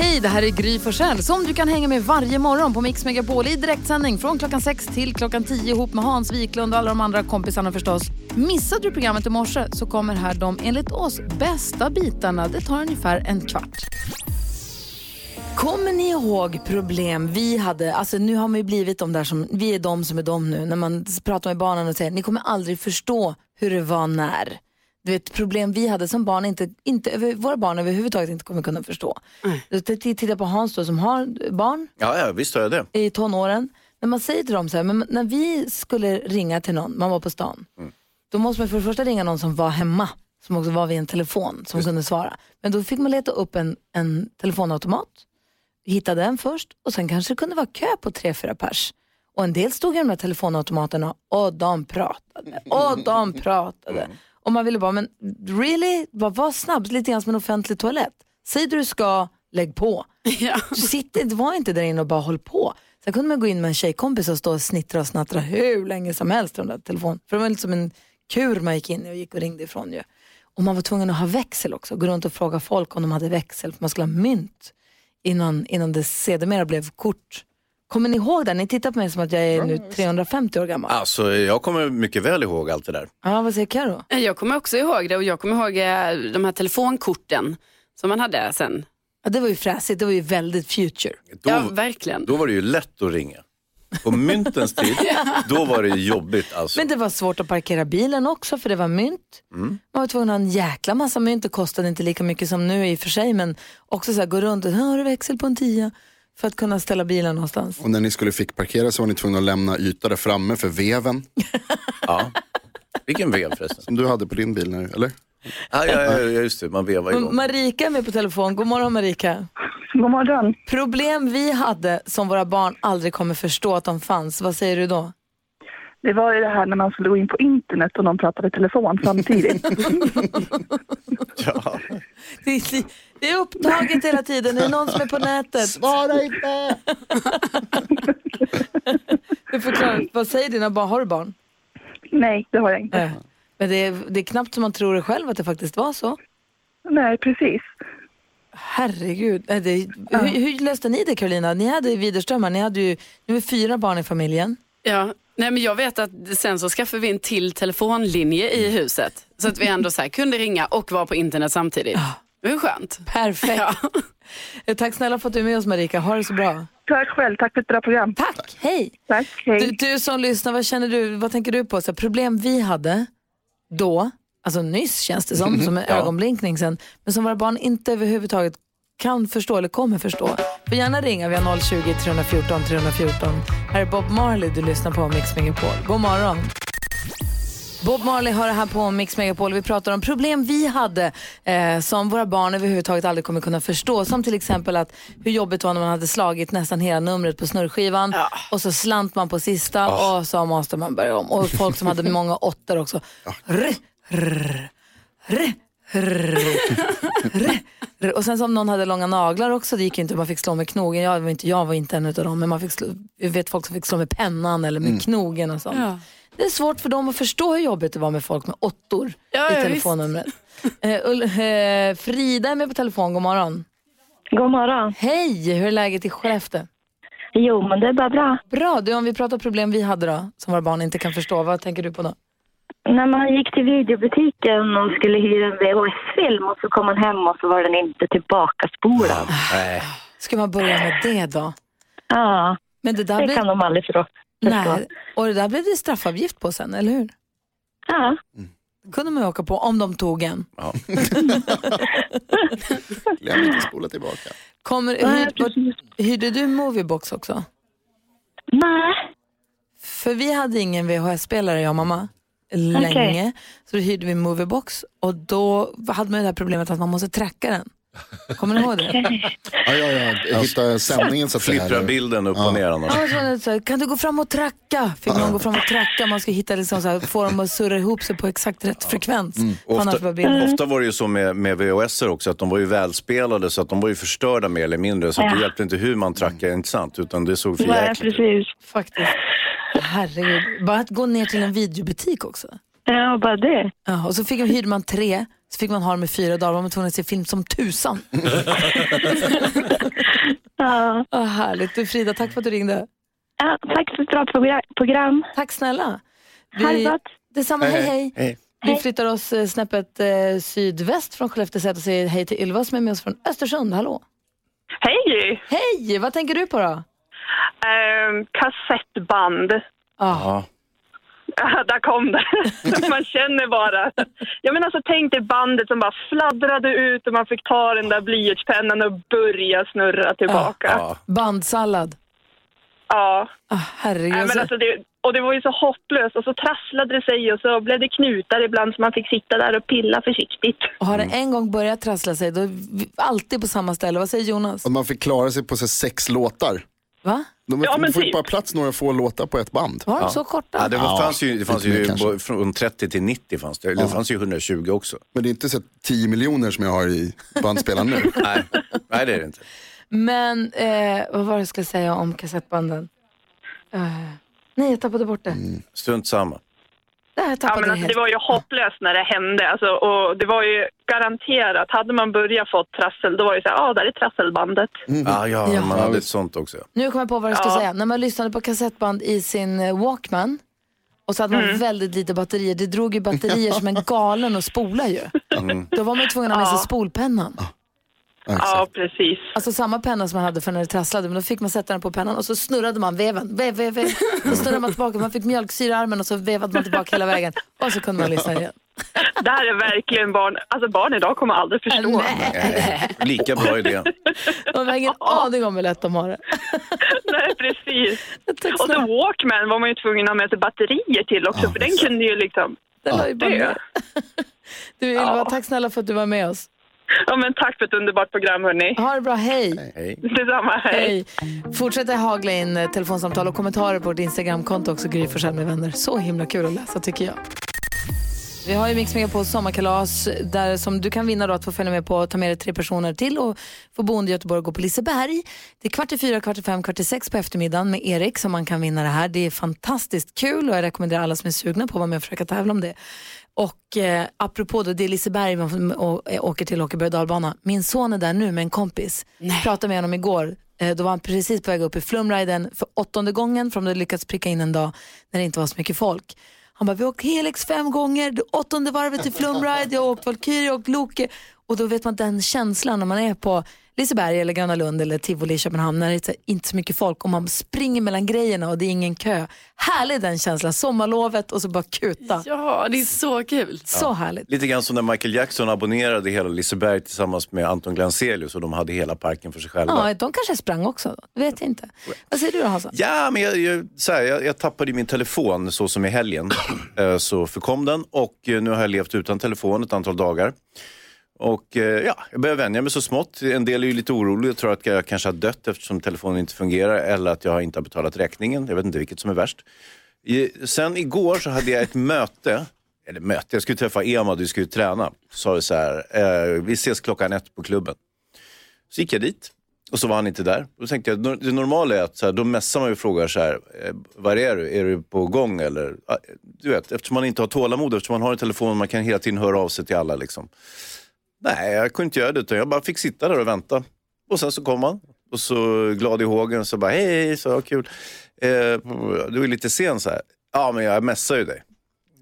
Hej, det här är Gry Forssell som du kan hänga med varje morgon på Mix Megapol i direktsändning från klockan 6 till klockan 10 ihop med Hans Wiklund och alla de andra kompisarna förstås. Missade du programmet i morse så kommer här de enligt oss bästa bitarna. Det tar ungefär en kvart. Kommer ni ihåg problem vi hade? Alltså nu har man ju blivit de där som, vi är de som är de nu. När man pratar med barnen och säger, ni kommer aldrig förstå hur det var när. Du vet problem vi hade som barn, inte, inte, våra barn överhuvudtaget inte kommer kunna förstå. Mm. Titta på Hans då, som har barn Ja, ja, visst har jag det. i tonåren. När man säger till dem så här, men när vi skulle ringa till någon, man var på stan, då måste man för det första ringa någon som var hemma, som också var vid en telefon, som kunde svara. Men då fick man leta upp en, en telefonautomat, hitta den först och sen kanske det kunde vara kö på tre, fyra pers. Och en del stod i de här telefonautomaterna och de pratade och de pratade. Och man ville bara, men really? Bara var snabb, lite grann som en offentlig toalett. Säg du ska, lägg på. Du sitter, var inte där inne och bara håll på. Sen kunde man gå in med en tjejkompis och stå och snittra och snattra hur länge som helst i de där telefon. För det var lite som en kur man gick in i och gick och ringde ifrån ju. Och man var tvungen att ha växel också, gå runt och fråga folk om de hade växel för man skulle ha mynt innan, innan det sedermera blev kort. Kommer ni ihåg det? Ni tittar på mig som att jag är nu 350 år gammal. Alltså, jag kommer mycket väl ihåg allt det där. Ja, vad säger Karo? Jag kommer också ihåg det och jag kommer ihåg eh, de här telefonkorten som man hade sen. Ja, det var ju fräsigt, det var ju väldigt future. Då, Ja, verkligen. då var det ju lätt att ringa. På myntens tid, då var det jobbigt alltså. Men det var svårt att parkera bilen också för det var mynt. Man var tvungen att ha en jäkla massa mynt. Det kostade inte lika mycket som nu i och för sig men också så här, gå runt och har du växel på en tia för att kunna ställa bilen någonstans. Och när ni skulle fick parkera så var ni tvungna att lämna yta där framme för veven Ja. Vilken vev förresten. som du hade på din bil nu, eller? Ja, ja, ja, ja, just det, man vevar igång. Marika är med på telefon. God morgon Marika. God morgon. Problem vi hade som våra barn aldrig kommer förstå att de fanns. Vad säger du då? Det var ju det här när man skulle gå in på internet och någon pratade i telefon samtidigt. Ja. Det är, det är upptaget hela tiden. Det är någon som är på nätet. Svara inte! Du förklarar, vad säger dina barn? Har du barn? Nej, det har jag inte. Nej. Men det är, det är knappt som man tror det själv att det faktiskt var så. Nej, precis. Herregud. Nej, Det, hur, hur löste ni det Carolina? Ni hade Widerströmmar, ni hade ju ni var fyra barn i familjen. Ja. Nej, men jag vet att sen så skaffade vi en till telefonlinje i huset. Så att vi ändå så här kunde ringa och vara på internet samtidigt. Det var skönt. Perfekt. Ja. Eh, Tack snälla för att du är med oss Marika. Ha det så bra. Tack själv, tack för ett bra program. Tack. Hej. Tack, hej. Du, du som lyssnar, vad känner du? Vad tänker du på? Så här, problem vi hade då, alltså nyss känns det som, som en ögonblinkning sen, men som våra barn inte överhuvudtaget kan förstå eller kommer förstå. Får gärna ringa, vi har 020 314 314. Här är Bob Marley du lyssnar på Mix Megapol. God morgon. Bob Marley har det här på Mix Megapol. Vi pratar om problem vi hade eh, som våra barn överhuvudtaget aldrig kommer kunna förstå. Som till exempel att hur jobbigt det var när man hade slagit nästan hela numret på snurrskivan och så slant man på sista och så måste man börja om. Och folk som hade många åttor också. Rr, rr, rr, rr. Och sen som någon hade långa naglar också, det gick ju inte, man fick slå med knogen. Jag var inte, jag var inte en av dem, men man fick slå, jag vet folk som fick slå med pennan eller med knogen och sånt. Det är svårt för dem att förstå hur jobbigt det var med folk med åttor Ja, i ja, telefonnumret. Eh, Ull- eh, Frida är med på telefon, god morgon. God morgon. Hej, hur är läget i Skellefteå? Jo, men det är bara bra. Bra, du om vi pratar problem vi hade då, som våra barn inte kan förstå, vad tänker du på då? När man gick till videobutiken och skulle hyra en VHS-film och så kom man hem och så var den inte tillbakaspolad. Nej. Ska man börja med det då? Ja, Men det där det blev... kan de aldrig förstå. Nej, och det där blev det straffavgift på sen, eller hur? Ja, Det kunde man ju åka på om de tog en. Ja. Glöm inte spola tillbaka. Kommer, hyr, hyrde du Moviebox också? nej. För vi hade ingen VHS-spelare, jag och mamma, länge. Så då hyrde vi Moviebox och då hade man det här problemet att man måste tracka den. Kommer ni ihåg det? Ja, ja, ja. Jag hittade sändningen så att säga. Flipprar bilden upp och ner annars. Ja, så kan du gå fram och tracka? Fick man gå fram och tracka, man skulle hitta liksom så här, få dem att surra ihop sig på exakt rätt frekvens. Var Ofta, bilden... ofta var det ju så med, med VHS också, att de var ju välspelade så att de var ju förstörda mer eller mindre. Så det hjälpte inte hur man trackade, inte sant? Utan det såg för Nej, jäkligt ut. precis. Faktiskt. Herregud. Bara att gå ner till en videobutik också. Ja, bara det. Ja, och så fick man, hyrde man tre, så fick man ha dem i fyra dagar. Var man tvungen att se film som tusan. Ja. Vad härligt. Du Frida, tack för att du ringde. Ja, tack för ett bra progra- program. Tack snälla. Ha det gott. Detsamma, hej hej. Hej. Vi flyttar oss eh, snäppet eh, sydväst från Skellefteå och säger hej till Ylva som är med oss från Östersund. Hallå. Hej! Hej, vad tänker du på då? Ehm, kassettband. Ah. Ja, där kom det. man känner bara. Jag menar, alltså, tänk dig bandet som bara fladdrade ut och man fick ta den där blyertspennan och börja snurra tillbaka. Ja. Bandsallad. Ja. Ah, herregud. Nej, men alltså det, och det var ju så hopplöst och så trasslade det sig och så blev det knutar ibland så man fick sitta där och pilla försiktigt. och har det en gång börjat trassla sig, då är vi alltid på samma ställe. Vad säger Jonas? Och man fick klara sig på så här, sex låtar. Va? De Ja, men får ju typ. bara plats några få låtar på ett band. Var de så korta? Ja, det var, Ja, fanns ju, det fanns ju från 30 till 90 fanns det. Det fanns ju 120 också. Men det är inte så 10 miljoner som jag har i bandspelaren nu. Nej, Nej det är det inte. Men eh, vad var det jag skulle säga om kassettbanden? Eh, nej, jag tappade bort det. Strunt samma. Ja, men det alltså, det var ju hopplöst när det hände. Alltså, och det var ju garanterat, hade man börjat fått trassel, då var det så här, ja, där är trasselbandet. Ah, ja, Ja. man hade ett sånt också. Nu kommer jag på vad jag skulle Ja. säga. När man lyssnade på kassettband i sin eh, Walkman och så hade man Mm. väldigt lite batterier. Det drog ju batterier som en galen och spola ju. Mm. Då var man ju tvungen att ha med sig spolpennan. Ja, exakt. Ja, precis. Alltså samma penna som man hade för när det trasslade, men då fick man sätta den på pennan och så snurrade man veven. Vev, vev, vev. Så snurrade man tillbaka, man fick mjölksyra i armen och så vevade man tillbaka hela vägen. Och så kunde man lyssna igen. Det här är verkligen barn, alltså barn idag kommer aldrig förstå. Nej, lika bra idé. De har ingen aning om hur lätt de har det. Nej, precis. Och så. Walkman var man ju tvungen att ha med sig batterier till också, för den kunde ju liksom Den la ju bara. Du Ylva, Ja. tack snälla för att du var med oss. Ja, men tack för ett underbart program, hörni. Ha det bra, hej. Hej. Detsamma, hej. Hej. Fortsätt att hagla in eh, telefonsamtal och kommentarer på vårt Instagramkonto också, Gry Forssell med vänner. Så himla kul att läsa tycker jag. Vi har ju Mix på sommarkalas där som du kan vinna då att få följa med på och ta med dig tre personer till och få boende i Göteborg och gå på Liseberg. Det är kvart i fyra, kvart i fem, kvart i sex på eftermiddagen med Erik som man kan vinna det här. Det är fantastiskt kul och jag rekommenderar alla som är sugna på att vara med och försöka tävla om det. Och eh, apropå då, det är Liseberg man eh, åker till, åker berg dalbana. Min son är där nu med en kompis. Pratade med honom igår. Eh, då var han precis på väg upp i flumriden för åttonde gången för de hade lyckats pricka in en dag när det inte var så mycket folk. Han bara, vi har åkt Helix fem gånger, åttonde varvet i flumride, jag har åkt Valkyrie, jag har åkt Loke. Och då vet man den känslan när man är på Liseberg eller Gröna Lund eller Tivoli i Köpenhamn när det är så- inte så mycket folk och man springer mellan grejerna och det är ingen kö. Härlig den känslan, sommarlovet och så bara kuta. Ja, det är så kul. Så härligt. Lite grann som när Michael Jackson abonnerade hela Liseberg tillsammans med Anton Glanzelius och de hade hela parken för sig själva. Ja, de kanske sprang också, det vet jag inte. Vad säger du då Hansa? Ja, men jag, jag, så här, jag, jag tappade min telefon så som i helgen. Eh, så förkom den och eh, nu har jag levt utan telefon ett antal dagar. Och eh, ja, jag börjar vänja mig så smått. En del är ju lite oroliga och tror att jag kanske har dött eftersom telefonen inte fungerar eller att jag inte har betalat räkningen. Jag vet inte vilket som är värst. I, sen igår så hade jag ett möte, eller möte, jag skulle träffa Emad, vi skulle träna. Så sa vi så här, eh, vi ses klockan ett på klubben. Så gick jag dit och så var han inte där. Då tänkte jag, det normala är att så här, då messar man ju och frågar så här, eh, var är du? Är du på gång eller? Du vet, eftersom man inte har tålamod, eftersom man har en telefon, man kan hela tiden höra av sig till alla liksom. Nej, jag kunde inte göra det utan jag bara fick sitta där och vänta. Och sen så kom han och så glad i hågen så bara, hej, hej, så kul. Eh, du är lite sen så här. Ja, men jag messar ju dig.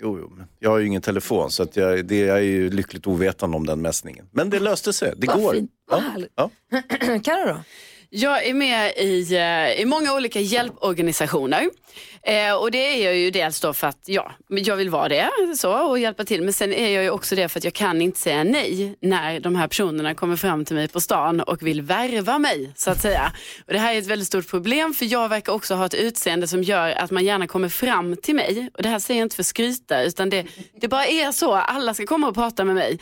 Jo, jo, men jag har ju ingen telefon så att jag, det, jag är ju lyckligt ovetande om den mässningen. Men det löste sig, det Vad går. fint, vad härligt. Ja. Carro då? Jag är med i, eh, i många olika hjälporganisationer. Eh, och det är jag ju dels då för att ja, jag vill vara det så, och hjälpa till. Men sen är jag ju också det för att jag kan inte säga nej när de här personerna kommer fram till mig på stan och vill värva mig så att säga. Och det här är ett väldigt stort problem för jag verkar också ha ett utseende som gör att man gärna kommer fram till mig. Och det här säger jag inte för att skryta utan det, det bara är så. Alla ska komma och prata med mig.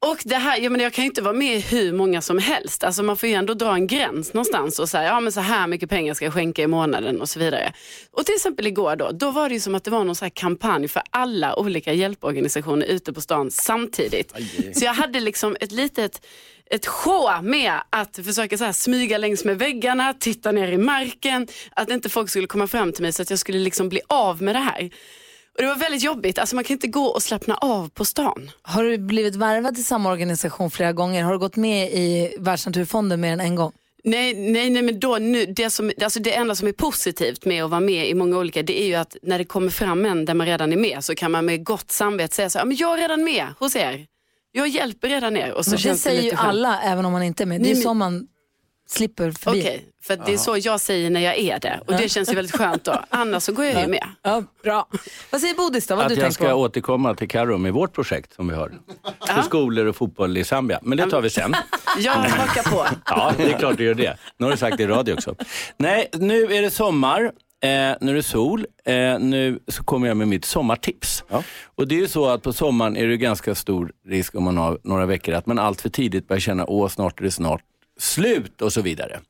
Och det här, jag, menar, jag kan ju inte vara med hur många som helst. Alltså man får ju ändå dra en gräns någonstans och säga, ja men så här mycket pengar ska jag skänka i månaden och så vidare. Och till exempel igår då, då var det ju som att det var någon så här kampanj för alla olika hjälporganisationer ute på stan samtidigt. Så jag hade liksom ett litet ett show med att försöka så här smyga längs med väggarna, titta ner i marken, att inte folk skulle komma fram till mig så att jag skulle liksom bli av med det här. Och det var väldigt jobbigt, alltså man kan inte gå och slappna av på stan. Har du blivit värvad till samma organisation flera gånger? Har du gått med i Världsnaturfonden mer än en gång? Nej, nej, nej men då, nu, det, som, alltså det enda som är positivt med att vara med i många olika, det är ju att när det kommer fram en där man redan är med så kan man med gott samvete säga så här, men jag är redan med hos er. Jag hjälper redan er. Och så Men det känns säger ju alla även om man inte är med. Det är men- så man slipper förbi. Okej, för att det är så jag säger när jag är det. Och det känns ju väldigt skönt då. Annars så går jag ju med. Ja, bra. Vad säger Bodis då? Vad Att du jag ska på? återkomma till Karo med vårt projekt som vi har. För skolor och fotboll i Zambia. Men det tar vi sen. Jag hakar på. Ja, det är klart du gör det. Nu har du sagt det i radio också. Nej, nu är det sommar. Eh, nu är det sol. Eh, nu så kommer jag med mitt sommartips. Och det är ju så att på sommaren är det ganska stor risk om man har några veckor att man allt för tidigt börjar känna åh snart är det snart slut och så vidare.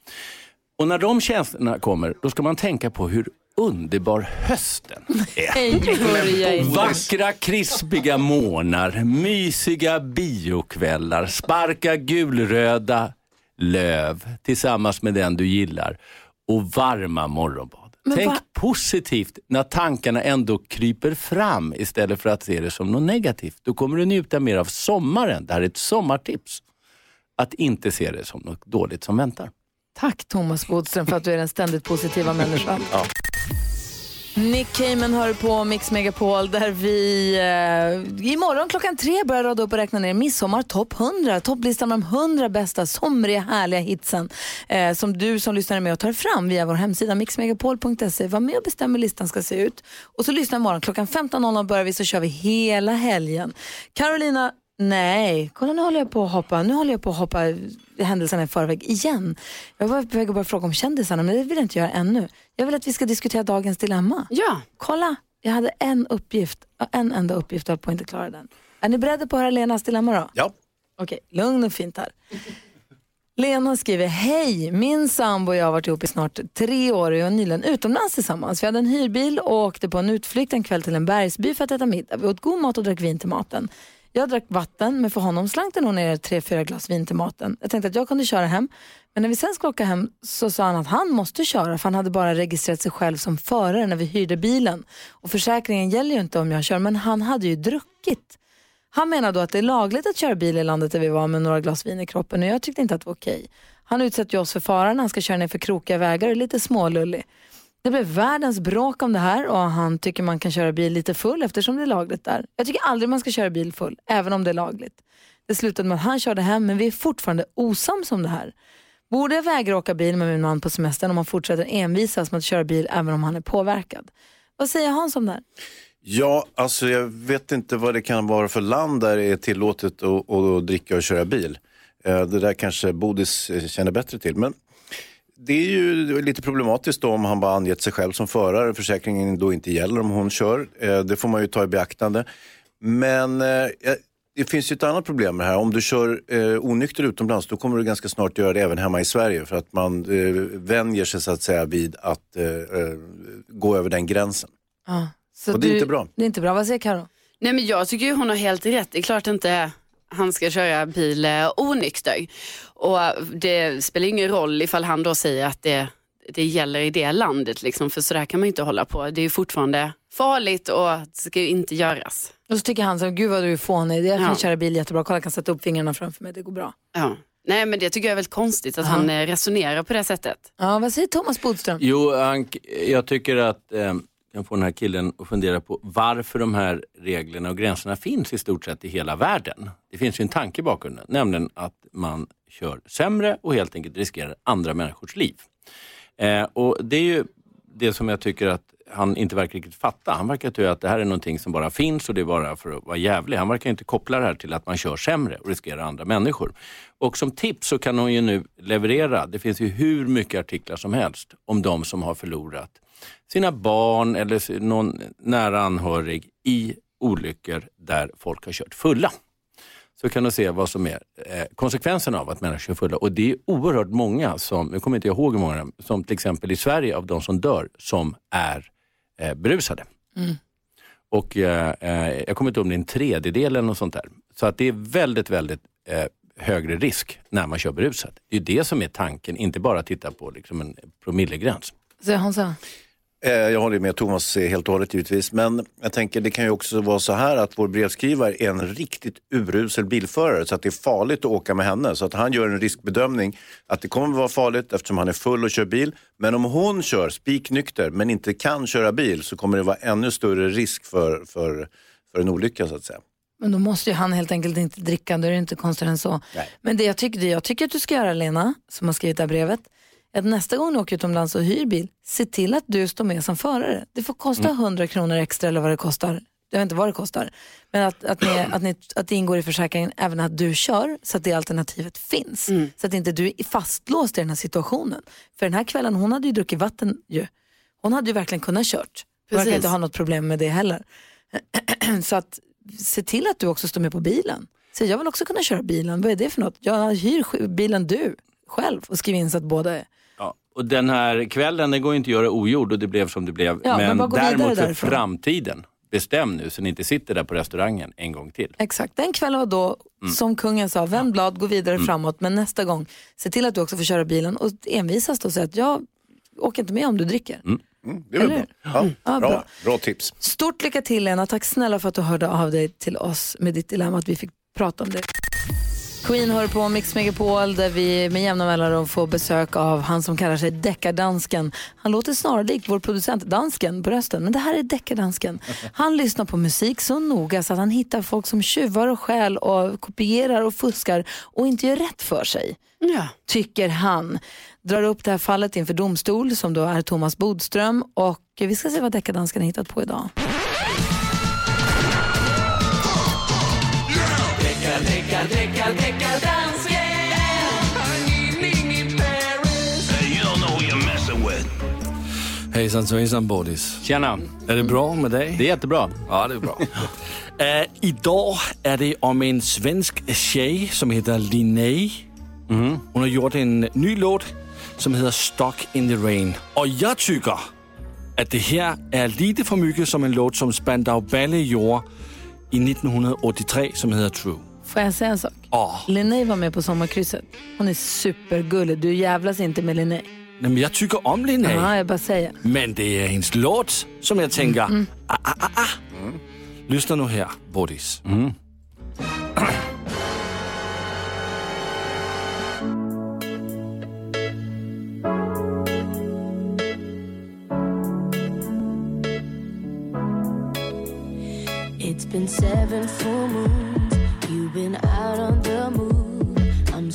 Och när de känslorna kommer, då ska man tänka på hur underbar hösten är. Vackra krispiga månar, mysiga biokvällar, sparka gulröda löv tillsammans med den du gillar och varma morgonbad. Men Tänk va- positivt när tankarna ändå kryper fram istället för att se det som något negativt. Då kommer du njuta mer av sommaren. Det här är ett sommartips. Att inte se det som något dåligt som väntar. Tack Thomas Bodström för att du är den ständigt positiva människan. Nick Cayman hör på Mix Megapol där vi eh, imorgon klockan tre börjar rada upp och räkna ner midsommar topp 100. Topplistan med de 100 bästa somriga härliga hitsen eh, som du som lyssnar är med och tar fram via vår hemsida mixmegapol.se. Var med och bestäm hur listan ska se ut. Och så lyssna imorgon klockan 15.00 börjar vi så kör vi hela helgen. Carolina Nej, kolla nu håller jag på att hoppa, nu håller jag på att hoppa händelserna i förväg igen. Jag var på väg att börja fråga om kändisarna men det vill jag inte göra ännu. Jag vill att vi ska diskutera dagens dilemma. Ja. Kolla, jag hade en uppgift, en enda uppgift och höll på att inte klara den. Är ni beredda på att höra Lenas dilemma då? Ja. Okej, lugn och fint här. Lena skriver, hej, min sambo och jag har varit ihop i snart tre år och jag är nyligen utomlands tillsammans. Vi hade en hyrbil och åkte på en utflykt en kväll till en bergsby för att äta middag. Vi åt god mat och drack vin till maten. Jag drack vatten, men för honom slank det nog ner tre, fyra glas vin till maten. Jag tänkte att jag kunde köra hem, men när vi sen skulle åka hem så sa han att han måste köra för han hade bara registrerat sig själv som förare när vi hyrde bilen. Och försäkringen gäller ju inte om jag kör, men han hade ju druckit. Han menar då att det är lagligt att köra bil i landet där vi var med några glas vin i kroppen och jag tyckte inte att det var okej. Han utsätter ju oss för fara när han ska köra ner för krokiga vägar och är lite smålullig. Det blev världens bråk om det här och han tycker man kan köra bil lite full eftersom det är lagligt där. Jag tycker aldrig man ska köra bil full, även om det är lagligt. Det slutade med att han körde hem men vi är fortfarande osams om det här. Borde jag vägra åka bil med min man på semestern om han fortsätter envisas med att köra bil även om han är påverkad? Vad säger Hans om det här? Ja, alltså jag vet inte vad det kan vara för land där det är tillåtet att, att dricka och köra bil. Eh, det där kanske Bodis känner bättre till. Men det är ju lite problematiskt då om han bara angett sig själv som förare. Försäkringen då inte gäller om hon kör. Eh, Det får man ju ta i beaktande. Men eh, det finns ju ett annat problem med det här. Om du kör eh, onykter utomlands då kommer du ganska snart göra det även hemma i Sverige. För att man eh, vänjer sig så att säga vid att eh, gå över den gränsen. Ja, så Och det är du- inte bra. Det är inte bra. Vad säger Karo? Nej men jag tycker ju hon har helt rätt. Det är klart inte han ska köra bil eh, onykter. Och det spelar ingen roll ifall han då säger att det, det gäller i det landet. Liksom, för så där kan man inte hålla på. Det är ju fortfarande farligt och det ska ju inte göras. Och så tycker han så gud vad du är fånig. Jag kan Ja. köra bil jättebra. Kolla, jag kan sätta upp fingrarna framför mig. Det går bra. Ja. Nej men det tycker jag är väldigt konstigt att Ja. han eh, resonerar på det sättet. Ja, vad säger Thomas Bodström? Jo, Ank, jag tycker att eh, kan få den här killen att fundera på varför de här reglerna och gränserna finns i stort sett i hela världen. Det finns ju en tanke bakom det, nämligen att man kör sämre och helt enkelt riskerar andra människors liv. Eh, och Det är ju det som jag tycker att han inte verkar riktigt fatta. Han verkar tycka att det här är någonting som bara finns och det är bara för att vara jävlig. Han verkar inte koppla det här till att man kör sämre och riskerar andra människor. Och som tips så kan hon ju nu leverera, det finns ju hur mycket artiklar som helst om de som har förlorat sina barn eller någon nära anhörig i olyckor där folk har kört fulla. så kan du se vad som är eh, konsekvenserna av att människor är fulla. Och det är oerhört många, som, nu kommer inte jag ihåg hur många, som till exempel i Sverige av de som dör, som är eh, berusade. Mm. Och eh, eh, jag kommer inte ihåg om det är en tredjedel eller något sånt där. Så att det är väldigt, väldigt eh, högre risk när man kör berusad. Det är det som är tanken, inte bara titta på liksom en promillegräns. Så Hansa? Eh, Jag håller med Thomas helt och hållet givetvis. Men jag tänker det kan ju också vara så här att vår brevskrivare är en riktigt urusel bilförare så att det är farligt att åka med henne. Så att han gör en riskbedömning att det kommer att vara farligt eftersom han är full och kör bil. Men om hon kör spiknykter men inte kan köra bil så kommer det vara ännu större risk för, för, för en olycka så att säga. Men då måste ju han helt enkelt inte dricka, då är det inte konstigare än så. Nej. Men det jag tycker, det jag tycker att du ska göra Lena, som har skrivit det här brevet, att nästa gång du åker utomlands och hyr bil, se till att du står med som förare. Det får kosta 100 kronor extra eller vad det kostar. Jag vet inte vad det kostar. Men att, att, ni, att, ni, att det ingår i försäkringen även att du kör så att det alternativet finns. Så att inte du är fastlåst i den här situationen. För den här kvällen, hon hade ju druckit vatten ju. Hon hade ju verkligen kunnat kört. Hon verkar inte ha något problem med det heller. så att se till att du också står med på bilen. Så jag vill också kunna köra bilen. Vad är det för något? Jag hyr bilen du själv och skriv in så att båda är. Och den här kvällen, den går ju inte att göra ogjord och det blev som det blev. Ja, men men däremot för därifrån. framtiden, bestäm nu så ni inte sitter där på restaurangen en gång till. Exakt, den kvällen var då, som kungen sa, vänd blad, gå vidare framåt. Men nästa gång, se till att du också får köra bilen och envisas då och säga att jag åker inte med om du dricker. Mm, det är väl bra. Ja, Ja, bra. bra. bra tips. Stort lycka till Lena, tack snälla för att du hörde av dig till oss med ditt dilemma, att vi fick prata om det. Queen hör på Mix Megapol där vi med jämna mellanrum får besök av han som kallar sig Deckardansken. Han låter snarlikt vår producent Dansken på rösten, men det här är Deckardansken. Han lyssnar på musik så noga så att han hittar folk som tjuvar och stjäl och kopierar och fuskar och inte gör rätt för sig. Ja. Tycker han. Drar upp det här fallet inför domstol som då är Thomas Bodström och vi ska se vad Deckardansken har hittat på idag. Hejsan svejsan Bodis. Tjena! Är det bra med dig? Det är jättebra. Ja, det är bra. uh, idag är det om en svensk tjej som heter Linnea. Hon har gjort en ny låt som heter Stock in the Rain. Och jag tycker att det här är lite för mycket som en låt som Spandau Ballet gjorde i 1983 som heter True. Får jag säga en sak? Ja. Linnea var med på sommarkrysset. Hon är supergullig. Du jävlas inte med Linnea. Nej, men jag tycker om Linnea. Ja, jag bara säger. Men det är hennes låt som jag tänker, ah, ah, ah, ah. Lyssna nu här, Bodis. It's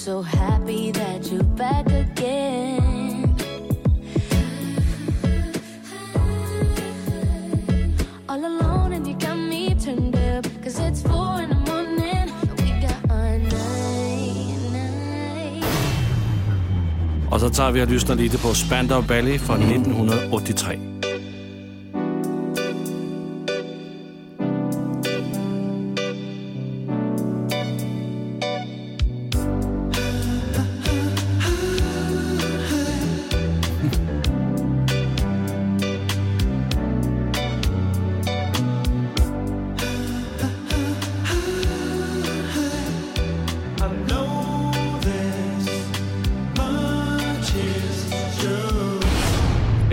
so happy that you're back again. All alone and you got me turned up. Cause it's four in the morning. We got our night, night. Och så tager vi og lysner lite på Spandau Ballet fra 1983.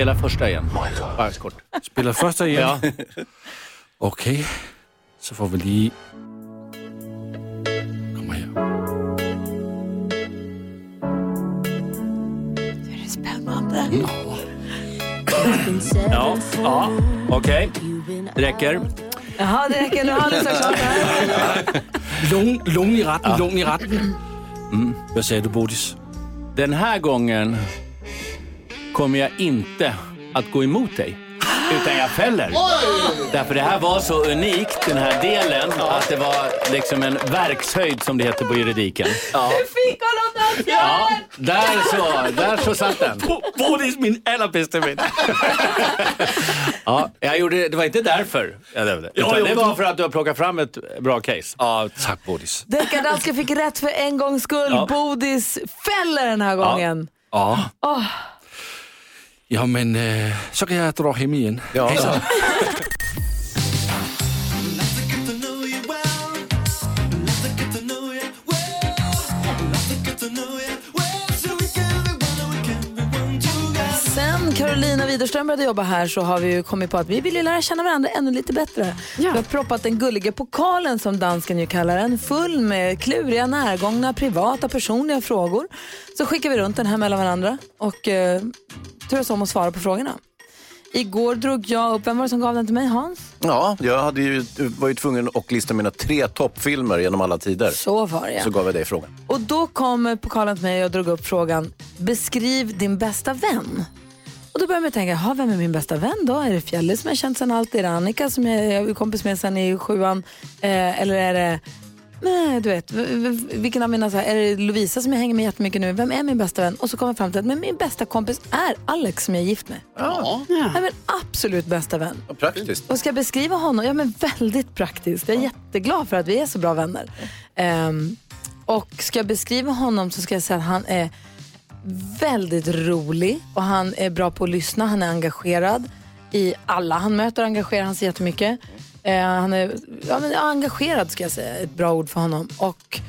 Spela första igen. Bara kort. Spiller första igen? Ja. Okej, så får vi lige... Kom her. Det är spännande. Been seven Ja, ja. okej. Been Det räcker. Jaha, det räcker. Nu har du sagt klart. Lugn, lugn i retten, lugn i retten. Mm. Hvad sagde du, Bodis? Den här gången kommer jag inte att gå emot dig. Utan jag fäller. Därför det här var så unikt, den här delen, att det var liksom en verkshöjd som det heter på juridiken. Ja. fick honom den Ja, där så, där så satt den. Bodis min allerbästa vän. Ja, jag gjorde, det var inte därför jag levde. Ja, det var du- för att du har plockat fram ett bra case. Ja, tack Bodis. Deckardansken fick rätt för en gångs skull. Ja. Bodis fäller den här gången. Ja. Åh. Ja, men eh, så kan jag dra hem igen. Ja. Hejsan. Sen Carolina Widerström började jobba här så har vi ju kommit på att vi vill ju lära känna varandra ännu lite bättre. Vi har proppat den gulliga pokalen som dansken ju kallar den, full med kluriga, närgångna, privata, personliga frågor. Så skickar vi runt den här mellan varandra och eh, turas om att svara på frågorna. Igår drog jag upp, vem var det som gav den till mig? Hans? Ja, jag hade ju, var ju tvungen att lista mina tre toppfilmer genom alla tider. Så var det. Så gav jag dig frågan. Och då kom pokalen till mig och jag drog upp frågan, beskriv din bästa vän. Och då började jag tänka, vem är min bästa vän då? Är det Fjälle som jag känt sedan alltid? Är det Annika som jag är kompis med sedan i sjuan? Eh, eller är det, nej, du vet, vilken av mina, så här, är det Lovisa som jag hänger med jättemycket nu? Vem är min bästa vän? Och så kom jag fram till att men min bästa kompis är Alex som jag är gift med. Ja. Han är min absolut bästa vän. Vad praktiskt. Och ska jag beskriva honom? Ja, men väldigt praktiskt. Jag är jätteglad för att vi är så bra vänner. Ehm, och ska jag beskriva honom så ska jag säga att han är väldigt rolig och han är bra på att lyssna. Han är engagerad i alla han möter. Engagerar han sig jättemycket. Eh, han är ja, men, engagerad ska jag säga, ett bra ord för honom. Och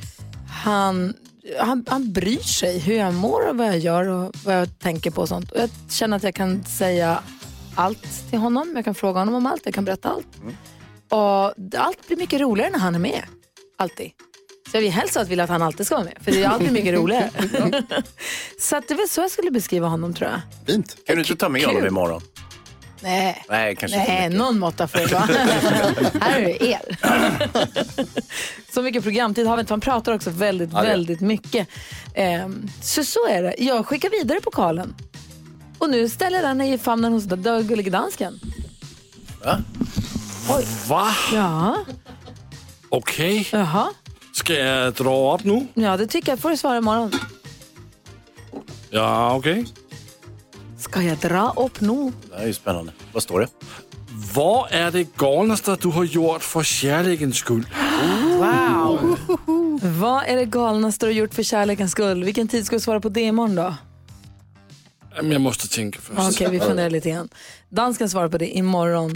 han, han, han bryr sig hur jag mår och vad jag gör och vad jag tänker på och sånt. Och jag känner att jag kan säga allt till honom. Jag kan fråga honom om allt, jag kan berätta allt. Och allt blir mycket roligare när han är med. Alltid. Så jag vill helst att vilja att han alltid ska vara med, för det är alltid mycket roligare. så att det väl så jag skulle beskriva honom tror jag. Fint. Kan du inte ta med honom imorgon? Nej, Nej, kanske inte Nej mycket. någon måtta får det vara. Här är det er. så mycket programtid har vi inte. Man pratar också väldigt, Ja, väldigt mycket. Ehm, så så är det. Jag skickar vidare pokalen. Och nu ställer den i famnen hos den gullige dansken. Va? Ja, Okej. jaha. Ska jag dra upp nu? Ja, det tycker jag. får du svara imorgon. Ja, okej. Ska jag dra upp nu? Det här är ju spännande. Vad står det? Vad är det galnaste du har gjort för kärlekens skull? Wow. Vad är det galnaste du har gjort för kärlekens skull? Vilken tid ska du svara på det imorgon då? Men Jag måste tänka först. Okej, vi funderar lite grann. Dansken svarar på det imorgon.